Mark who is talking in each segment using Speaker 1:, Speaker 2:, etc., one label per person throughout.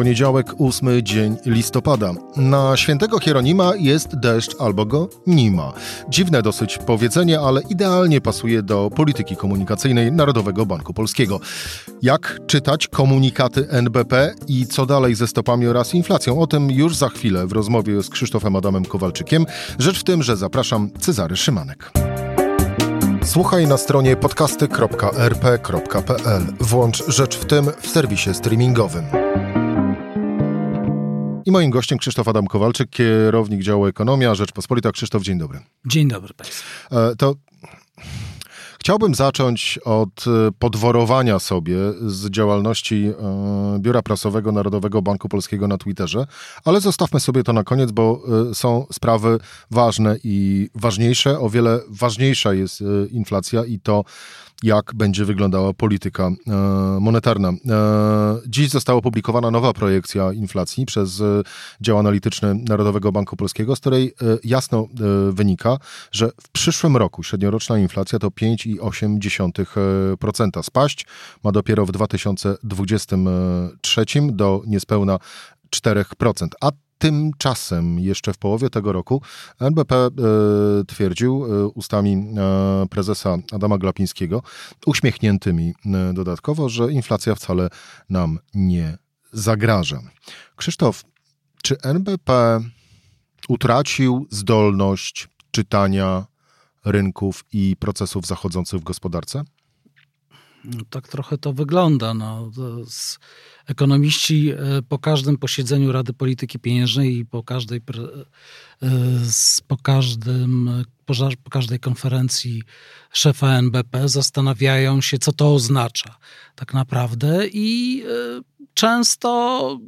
Speaker 1: Poniedziałek, ósmy dzień listopada. Na świętego Hieronima jest deszcz albo go nie ma. Dziwne dosyć powiedzenie, ale idealnie pasuje do polityki komunikacyjnej Narodowego Banku Polskiego. Jak czytać komunikaty NBP i co dalej ze stopami oraz inflacją? O tym już za chwilę w rozmowie z Krzysztofem Adamem Kowalczykiem. Rzecz w tym, że zapraszam Cezary Szymanek. Słuchaj na stronie podcasty.rp.pl. Włącz Rzecz w tym w serwisie streamingowym. I moim gościem Krzysztof Adam Kowalczyk, kierownik działu Ekonomia Rzeczpospolita. Krzysztof, dzień dobry.
Speaker 2: Dzień dobry Państwu.
Speaker 1: E, to chciałbym zacząć od e, podworowania sobie z działalności e, Biura Prasowego Narodowego Banku Polskiego na Twitterze, ale zostawmy sobie to na koniec, bo są sprawy ważne i ważniejsze. O wiele ważniejsza jest inflacja i to, jak będzie wyglądała polityka e, monetarna. E, dziś została opublikowana nowa projekcja inflacji przez e, dział analityczny Narodowego Banku Polskiego, z której jasno wynika, że w przyszłym roku średnioroczna inflacja to 5,8%. Spaść ma dopiero w 2023 do niespełna 4%. A Tymczasem jeszcze w połowie tego roku NBP e, twierdził e, ustami e, prezesa Adama Glapińskiego, uśmiechniętymi dodatkowo, że inflacja wcale nam nie zagraża. Krzysztof, czy NBP utracił zdolność czytania rynków i procesów zachodzących w gospodarce?
Speaker 2: No, tak trochę to wygląda. No, ekonomiści e, po każdym posiedzeniu Rady Polityki Pieniężnej i po każdej, e, po każdym, po każdej konferencji szefa NBP zastanawiają się, co to oznacza tak naprawdę i e, często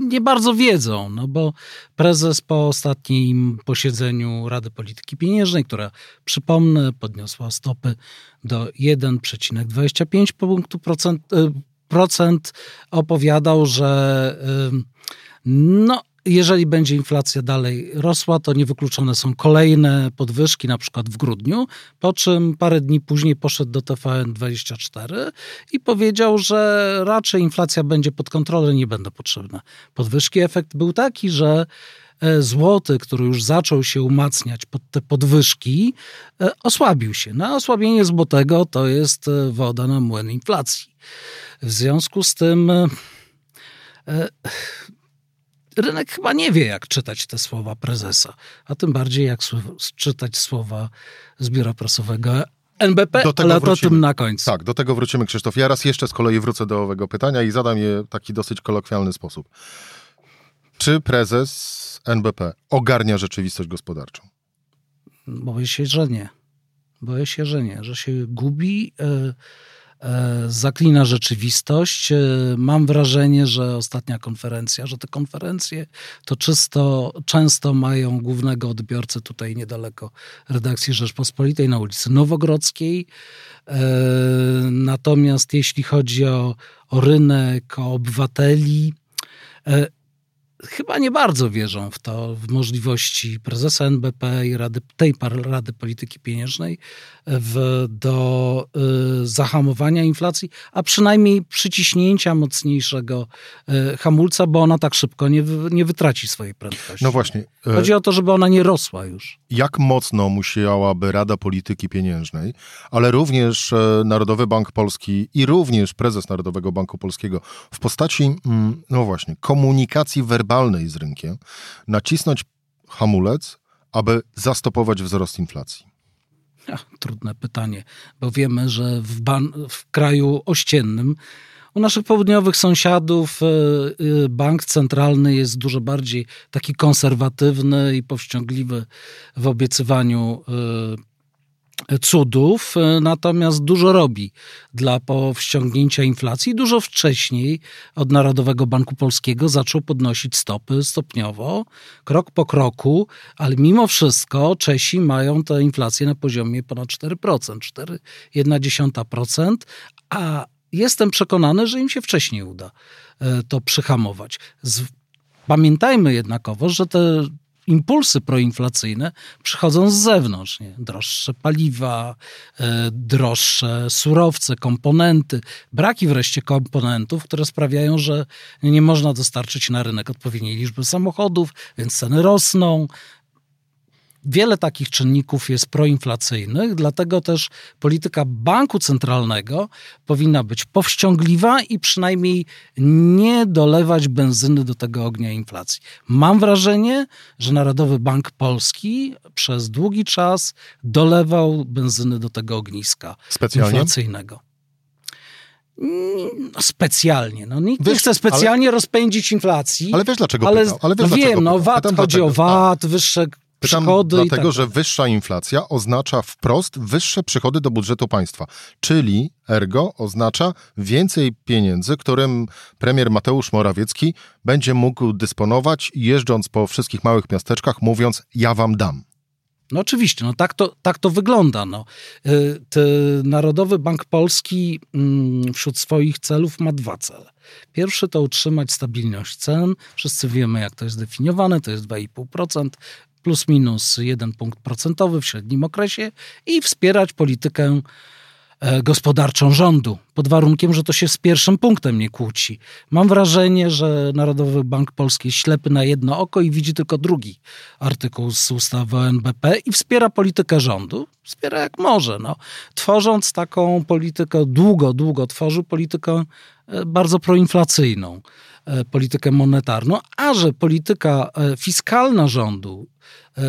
Speaker 2: nie bardzo wiedzą, no bo prezes po ostatnim posiedzeniu Rady Polityki Pieniężnej, która przypomnę, podniosła stopy do 1,25 punktu procent, procent opowiadał, że no, jeżeli będzie inflacja dalej rosła, to niewykluczone są kolejne podwyżki, na przykład w grudniu, po czym parę dni później poszedł do TVN24 i powiedział, że raczej inflacja będzie pod kontrolą, nie będą potrzebne podwyżki. Efekt był taki, że e, złoty, który już zaczął się umacniać pod te podwyżki, e, osłabił się. No, osłabienie złotego to jest e, woda na młyn inflacji. W związku z tym rynek chyba nie wie, jak czytać te słowa prezesa, a tym bardziej jak czytać słowa z biura prasowego NBP, do tego ale wrócimy. to tym na końcu.
Speaker 1: Tak, do tego wrócimy, Krzysztof. Ja raz jeszcze z kolei wrócę do owego pytania i zadam je w taki dosyć kolokwialny sposób. Czy prezes NBP ogarnia rzeczywistość gospodarczą?
Speaker 2: Boję się, że nie. Boję się, że nie, że się gubi. Yy zaklina rzeczywistość. E, mam wrażenie, że ostatnia konferencja, że te konferencje to czysto, często mają głównego odbiorcę tutaj niedaleko redakcji Rzeczpospolitej na ulicy Nowogrodzkiej. E, natomiast jeśli chodzi o, o rynek, o obywateli, chyba nie bardzo wierzą w to, w możliwości prezesa NBP i Rady, tej Rady Polityki Pieniężnej w, do y, zahamowania inflacji, a przynajmniej przyciśnięcia mocniejszego y, hamulca, bo ona tak szybko nie, nie wytraci swojej prędkości.
Speaker 1: No właśnie.
Speaker 2: Y, Chodzi o to, żeby ona nie rosła już.
Speaker 1: Jak mocno musiałaby Rada Polityki Pieniężnej, ale również e, Narodowy Bank Polski i również prezes Narodowego Banku Polskiego w postaci, mm, no właśnie, komunikacji werbalnej z rynkiem, nacisnąć hamulec, aby zastopować wzrost inflacji?
Speaker 2: Ach, trudne pytanie, bo wiemy, że w, ban- w kraju ościennym u naszych południowych sąsiadów e, e, bank centralny jest dużo bardziej taki konserwatywny i powściągliwy w obiecywaniu e, cudów, e, natomiast dużo robi dla powściągnięcia inflacji. Dużo wcześniej od Narodowego Banku Polskiego zaczął podnosić stopy stopniowo, krok po kroku, ale mimo wszystko Czesi mają tę inflację na poziomie ponad 4%, 4,1%, a jestem przekonany, że im się wcześniej uda e, to przyhamować. Pamiętajmy jednakowo, że te impulsy proinflacyjne przychodzą z zewnątrz. Nie? Droższe paliwa, e, droższe surowce, komponenty, braki wreszcie komponentów, które sprawiają, że nie można dostarczyć na rynek odpowiedniej liczby samochodów, więc ceny rosną, Wiele takich czynników jest proinflacyjnych, dlatego też polityka banku centralnego powinna być powściągliwa i przynajmniej nie dolewać benzyny do tego ognia inflacji. Mam wrażenie, że Narodowy Bank Polski przez długi czas dolewał benzyny do tego ogniska
Speaker 1: Specjalnie?
Speaker 2: inflacyjnego. Mm, specjalnie. No, nikt wiesz, nie chce specjalnie ale, rozpędzić inflacji.
Speaker 1: Ale wiesz dlaczego ale, pytał? Ale wiesz,
Speaker 2: no wiem, no VAT, chodzi o VAT, wyższe
Speaker 1: Pytam
Speaker 2: przychody
Speaker 1: dlatego,
Speaker 2: tak
Speaker 1: że wyższa inflacja oznacza wprost wyższe przychody do budżetu państwa, czyli ergo oznacza więcej pieniędzy, którym premier Mateusz Morawiecki będzie mógł dysponować, jeżdżąc po wszystkich małych miasteczkach, mówiąc: Ja wam dam.
Speaker 2: No oczywiście, no tak to, tak to wygląda. No. Y, Narodowy Bank Polski mm, wśród swoich celów ma dwa cele. Pierwszy to utrzymać stabilność cen. Wszyscy wiemy, jak to jest definiowane, to jest 2,5% plus minus jeden punkt procentowy w średnim okresie i wspierać politykę e, gospodarczą rządu, pod warunkiem, że to się z pierwszym punktem nie kłóci. Mam wrażenie, że Narodowy Bank Polski jest ślepy na jedno oko i widzi tylko drugi artykuł z ustawy o NBP i wspiera politykę rządu. Wspiera jak może. No. Tworząc taką politykę, długo, długo tworzył politykę e, bardzo proinflacyjną. E, politykę monetarną, a że polityka e, fiskalna rządu e,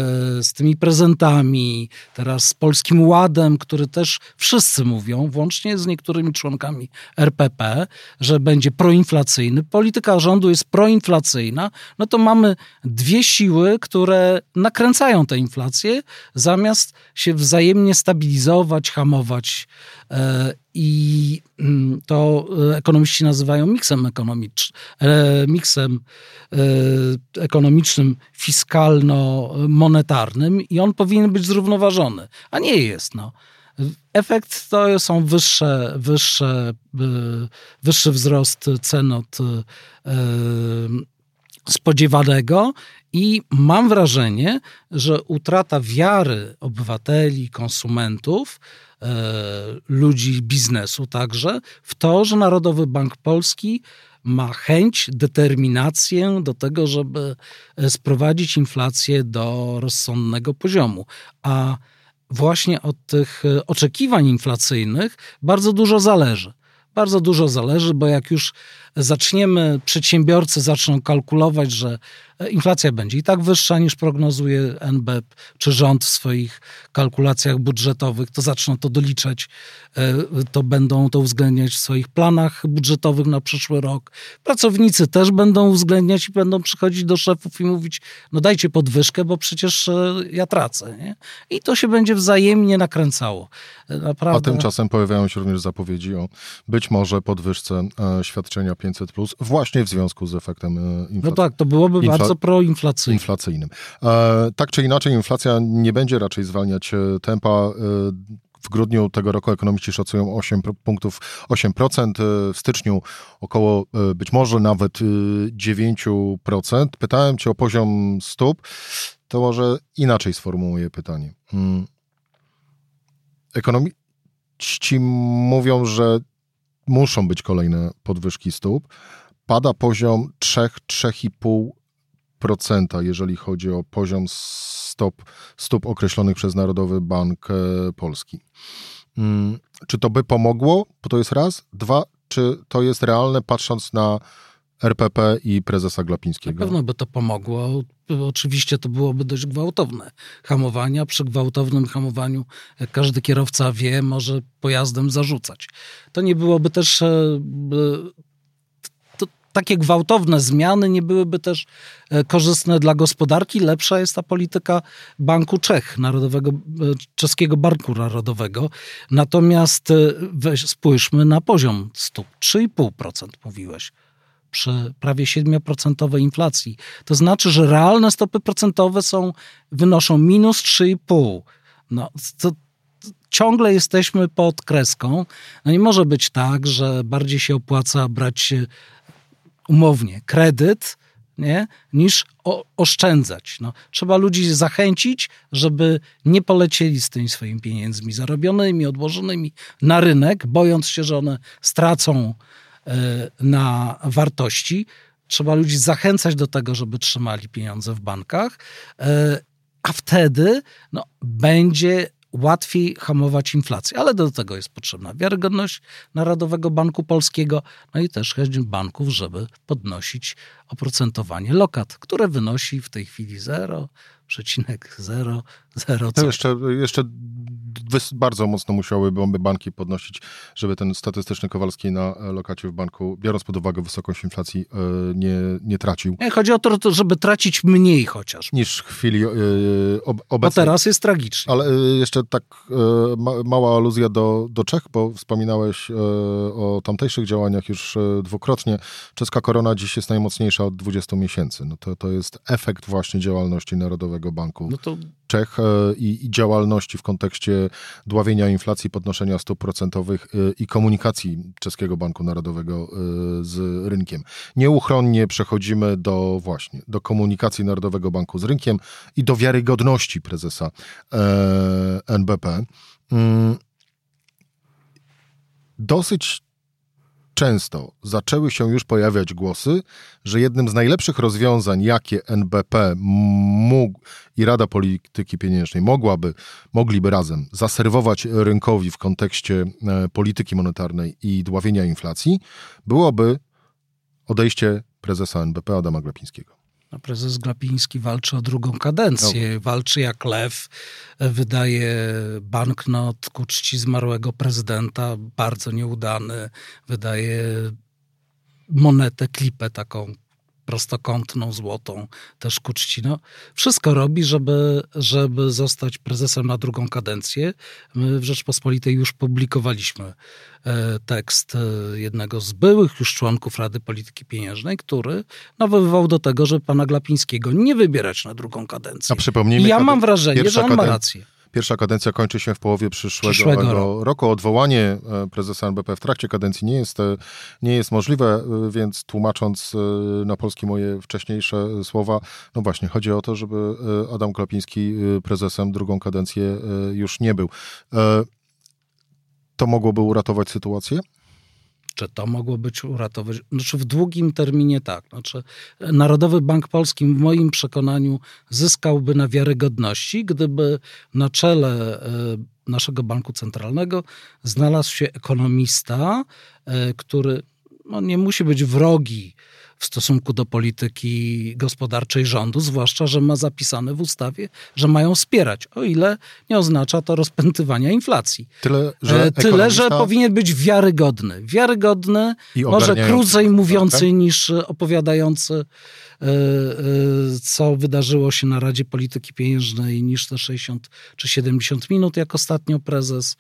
Speaker 2: z tymi prezentami, teraz z Polskim Ładem, który też wszyscy mówią, włącznie z niektórymi członkami RPP, że będzie proinflacyjny. Polityka rządu jest proinflacyjna, no to mamy dwie siły, które nakręcają tę inflację, zamiast się wzajemnie stabilizować, hamować i mm, to e, ekonomiści nazywają miksem ekonomicznym, miksem e, ekonomicznym, fiskalno-monetarnym i on powinien być zrównoważony, a nie jest. No. Efekt to są wyższe, wyższe, e, wyższy wzrost cen od spodziewanego i mam wrażenie, że utrata wiary obywateli, konsumentów E, ludzi biznesu także w to, że Narodowy Bank Polski ma chęć, determinację do tego, żeby e, sprowadzić inflację do rozsądnego poziomu. A właśnie od tych e, oczekiwań inflacyjnych bardzo dużo zależy. Bardzo dużo zależy, bo jak już zaczniemy, przedsiębiorcy zaczną kalkulować, że inflacja będzie i tak wyższa niż prognozuje NBP czy rząd w swoich kalkulacjach budżetowych, to zaczną to doliczać, e, to będą to uwzględniać w swoich planach budżetowych na przyszły rok. Pracownicy też będą uwzględniać i będą przychodzić do szefów i mówić, no dajcie podwyżkę, bo przecież e, ja tracę. Nie? I to się będzie wzajemnie nakręcało.
Speaker 1: E, naprawdę. A tymczasem pojawiają się również zapowiedzi o być może podwyżce świadczenia 500+, właśnie w związku z efektem inflacji.
Speaker 2: No tak, to byłoby Infla bardzo proinflacyjnym.
Speaker 1: Inflacyjnym. E, tak czy inaczej, inflacja nie będzie raczej zwalniać e, tempa. E, w grudniu tego roku ekonomiści szacują 8 punktów, 8%, w styczniu około być może nawet 9%. Pytałem cię o poziom stóp, to może inaczej sformułuję pytanie. Hmm. Ekonomiści mówią, że muszą być kolejne podwyżki stóp. Pada poziom 3-3,5 jeżeli chodzi o poziom stop, stóp określonych przez Narodowy Bank e, Polski. Mm, czy to by pomogło? Bo to jest raz. Dwa, czy to jest realne, patrząc na RPP i prezesa Glapińskiego?
Speaker 2: Na pewno by to pomogło. Oczywiście to byłoby dość gwałtowne hamowania. Przy gwałtownym hamowaniu, jak każdy kierowca wie, może pojazdem zarzucać. To nie byłoby też e, takie gwałtowne zmiany nie byłyby też e, korzystne dla gospodarki. Lepsza jest ta polityka Banku Czech, Narodowego, e, Czeskiego Banku Narodowego. Natomiast e, weź, spójrzmy na poziom stóp. 3,5% mówiłeś przy prawie 7% inflacji. To znaczy, że realne stopy procentowe są, wynoszą minus 3,5%. No, to, ciągle jesteśmy pod kreską. No nie może być tak, że bardziej się opłaca brać umownie kredyt nie? niż o, oszczędzać. No, trzeba ludzi zachęcić, żeby nie polecieli z tymi swoimi pieniędzmi zarobionymi, odłożonymi na rynek, bojąc się, że one stracą na wartości. Trzeba ludzi zachęcać do tego, żeby trzymali pieniądze w bankach, y, a wtedy no, będzie łatwiej hamować inflację. Ale do tego jest potrzebna wiarygodność Narodowego Banku Polskiego, no i też chęć banków, żeby podnosić oprocentowanie lokat, które wynosi w tej chwili 0,00.
Speaker 1: To jeszcze, jeszcze bardzo mocno musiałyby banki podnosić, żeby ten statystyczny Kowalski na lokacie w banku, biorąc pod uwagę wysokość inflacji, e, nie, nie tracił.
Speaker 2: Nie, chodzi o to, żeby tracić mniej chociaż.
Speaker 1: Niż w chwili e, obecnej.
Speaker 2: Bo teraz jest tragicznie.
Speaker 1: Ale e, jeszcze tak mała aluzja do, do Czech, bo wspominałeś o tamtejszych działaniach już dwukrotnie. Czeska korona dziś jest najmocniejsza od 20 miesięcy. No to, to jest efekt właśnie działalności Narodowego Banku no to... Czech i, i działalności w kontekście dławienia inflacji, podnoszenia stóp procentowych y, i komunikacji Czeskiego Banku Narodowego y, z rynkiem. Nieuchronnie przechodzimy do właśnie, do komunikacji Narodowego Banku z rynkiem i do wiarygodności prezesa e, NBP. Mm. Dosyć często zaczęły się już pojawiać głosy, że jednym z najlepszych rozwiązań, jakie NBP mógł i Rada Polityki Pieniężnej mogłaby, mogliby razem zaserwować rynkowi w kontekście e, polityki monetarnej i dławienia inflacji, byłoby odejście prezesa NBP Adama Glapińskiego.
Speaker 2: No, prezes Glapiński walczy o drugą kadencję. No. Walczy jak lew, wydaje banknot ku czci zmarłego prezydenta, bardzo nieudany. Wydaje monetę, klipę taką prostokątną, złotą, też ku czci. No, wszystko robi, żeby, żeby zostać prezesem na drugą kadencję. My w Rzeczpospolitej już publikowaliśmy e, tekst e, jednego z byłych już członków Rady Polityki Pieniężnej, który nawoływał do tego, żeby pana Glapińskiego nie wybierać na drugą kadencję.
Speaker 1: A przypomnijmy,
Speaker 2: I ja mam wrażenie, że on ma rację.
Speaker 1: Pierwsza kadencja kończy się w połowie przyszłego, przyszłego roku. roku. Odwołanie e, prezesa NBP w trakcie kadencji nie jest, e, nie jest możliwe, e, więc tłumacząc na polski moje wcześniejsze słowa, no właśnie, chodzi o to, żeby Adam Klapiński prezesem drugą kadencję już nie był. To mogłoby uratować sytuację?
Speaker 2: Czy to mogło być uratować? Znaczy w długim terminie tak. Znaczy Narodowy Bank Polski w moim przekonaniu zyskałby na wiarygodności, gdyby na czele e, naszego banku centralnego znalazł się ekonomista, e, który no, nie musi być wrogi w stosunku do polityki gospodarczej rządu, zwłaszcza, że ma zapisane w ustawie, że mają wspierać, o ile nie oznacza to rozpętywania inflacji.
Speaker 1: Tyle, że,
Speaker 2: e, Tyle, że powinien być wiarygodny. Wiarygodny, może krócej mówiący tak? niż opowiadający e, e, co wydarzyło się na Radzie Polityki Pieniężnej niż te 60 czy 70 minut, jak ostatnio prezes.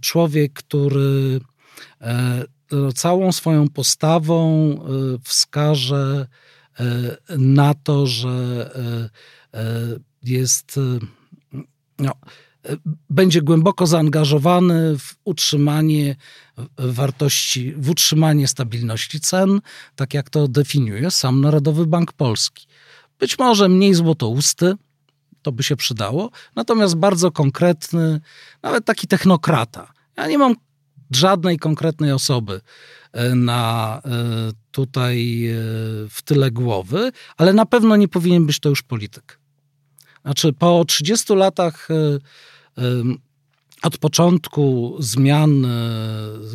Speaker 2: Człowiek, który całą swoją postawą y, wskaże y, na to, że y, jest, no, będzie głęboko zaangażowany w utrzymanie wartości, w utrzymanie stabilności cen, tak jak to definiuje sam Narodowy Bank Polski. Być może mniej złotousty, to by się przydało, natomiast bardzo konkretny, nawet taki technokrata. Ja nie mam żadnej konkretnej osoby e, na e, tutaj e, w tyle głowy, ale na pewno nie powinien być to już polityk. Znaczy, po 30 latach od początku zmian e,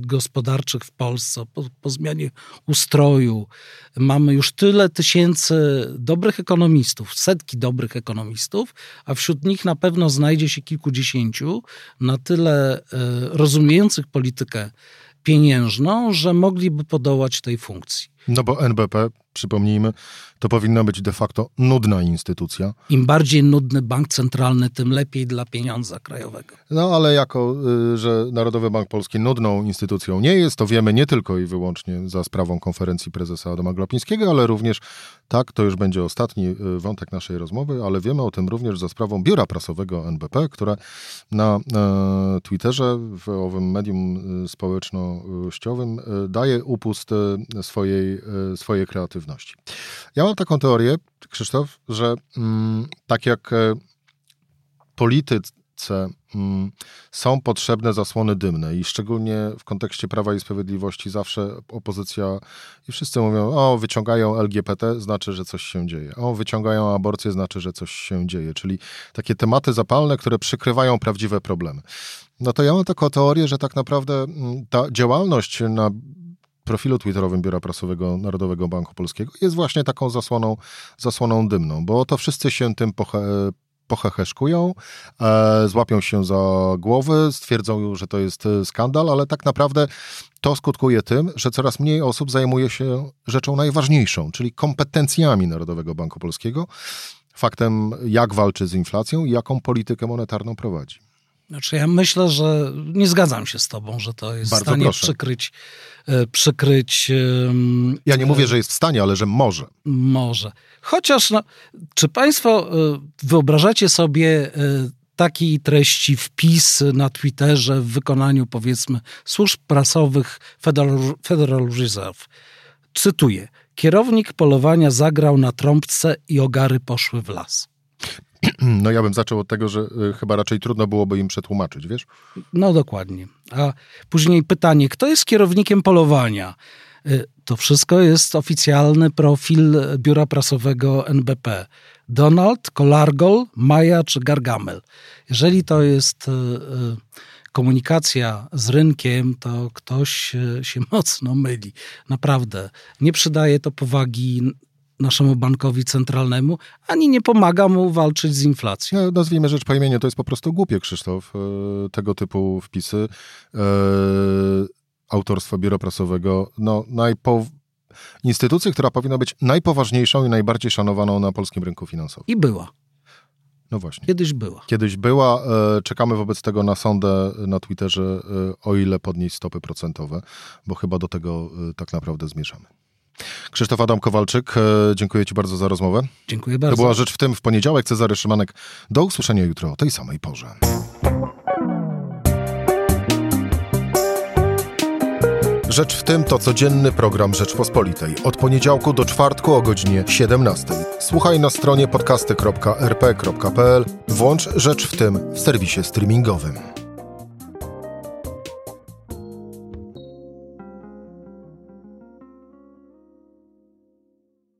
Speaker 2: gospodarczych w Polsce, po, po, zmianie ustroju, mamy już tyle tysięcy dobrych ekonomistów, setki dobrych ekonomistów, a wśród nich na pewno znajdzie się kilkudziesięciu na tyle e, rozumiejących politykę pieniężną, że mogliby podołać tej funkcji.
Speaker 1: No bo NBP, przypomnijmy, to powinna być de facto nudna instytucja.
Speaker 2: Im bardziej nudny bank centralny, tym lepiej dla pieniądza krajowego.
Speaker 1: No ale jako, y, że Narodowy Bank Polski nudną instytucją nie jest, to wiemy nie tylko i wyłącznie za sprawą konferencji prezesa Adama Glapińskiego, ale również, tak, to już będzie ostatni y, wątek naszej rozmowy, ale wiemy o tym również za sprawą biura prasowego NBP, które na e, Twitterze, w owym medium y, społecznościowym daje upust swojej swojej, y, swojej kreatywności. Ja mam taką teorię, Krzysztof, że mm, tak jak e, politycy mm, są potrzebne zasłony dymne i szczególnie w kontekście Prawa i Sprawiedliwości zawsze opozycja i wszyscy mówią, o wyciągają LGBT, znaczy, że coś się dzieje. O wyciągają aborcję, znaczy, że coś się dzieje. Czyli takie tematy zapalne, które przykrywają prawdziwe problemy. No to ja mam taką teorię, że tak naprawdę mm, ta działalność na profilu twitterowym Biura Prasowego Narodowego Banku Polskiego jest właśnie taką zasłoną, zasłoną dymną, bo to wszyscy się tym poche, e, złapią się za głowy, stwierdzą, że to jest e, skandal, ale tak naprawdę to skutkuje tym, że coraz mniej osób zajmuje się rzeczą najważniejszą, czyli kompetencjami Narodowego Banku Polskiego, faktem, jak walczy z inflacją i jaką politykę monetarną prowadzi.
Speaker 2: Znaczy ja myślę, że nie zgadzam się z tobą, że to jest
Speaker 1: Bardzo
Speaker 2: w stanie
Speaker 1: proszę.
Speaker 2: przykryć, e, przykryć
Speaker 1: Ja nie mówię, że jest w stanie, ale że może.
Speaker 2: Może. Chociaż, no, czy Państwo y, wyobrażacie sobie takiej treści wpis na Twitterze w wykonaniu, powiedzmy, służb prasowych Federal, Federal Reserve? Cytuję. Kierownik polowania zagrał na trąbce i ogary poszły w las.
Speaker 1: No ja bym zaczął od tego, że y, chyba raczej trudno byłoby im przetłumaczyć, wiesz?
Speaker 2: No dokładnie. A później pytanie, kto jest kierownikiem polowania? Y, To wszystko jest oficjalny profil biura prasowego NBP. Donald, Kolargol, Maja czy Gargamel. Jeżeli to jest y, komunikacja z rynkiem, to ktoś się mocno myli. Naprawdę. Nie przydaje to powagi naszemu bankowi centralnemu, ani nie pomaga mu walczyć z inflacją.
Speaker 1: No, nazwijmy rzecz po imieniu, to jest po prostu głupie, Krzysztof, e, tego typu wpisy. E, autorstwa biura prasowego, no najpo... instytucji, która powinna być najpoważniejszą i najbardziej szanowaną na polskim rynku finansowym.
Speaker 2: I była.
Speaker 1: No właśnie.
Speaker 2: Kiedyś była.
Speaker 1: Kiedyś była, e, czekamy wobec tego na sądę na Twitterze, e, o ile podnieść stopy procentowe, bo chyba do tego tak naprawdę zmierzamy. Krzysztof Adam Kowalczyk, e, dziękuję Ci bardzo za rozmowę.
Speaker 2: Dziękuję
Speaker 1: To
Speaker 2: bardzo.
Speaker 1: była rzecz w tym w poniedziałek. Cezary Szymanek. Do usłyszenia jutro o tej samej porze. Rzecz w tym to codzienny program Rzeczpospolitej. Od poniedziałku do czwartku o godzinie 17. Słuchaj na stronie podcasty.rp.pl. Włącz Rzecz w tym w serwisie streamingowym.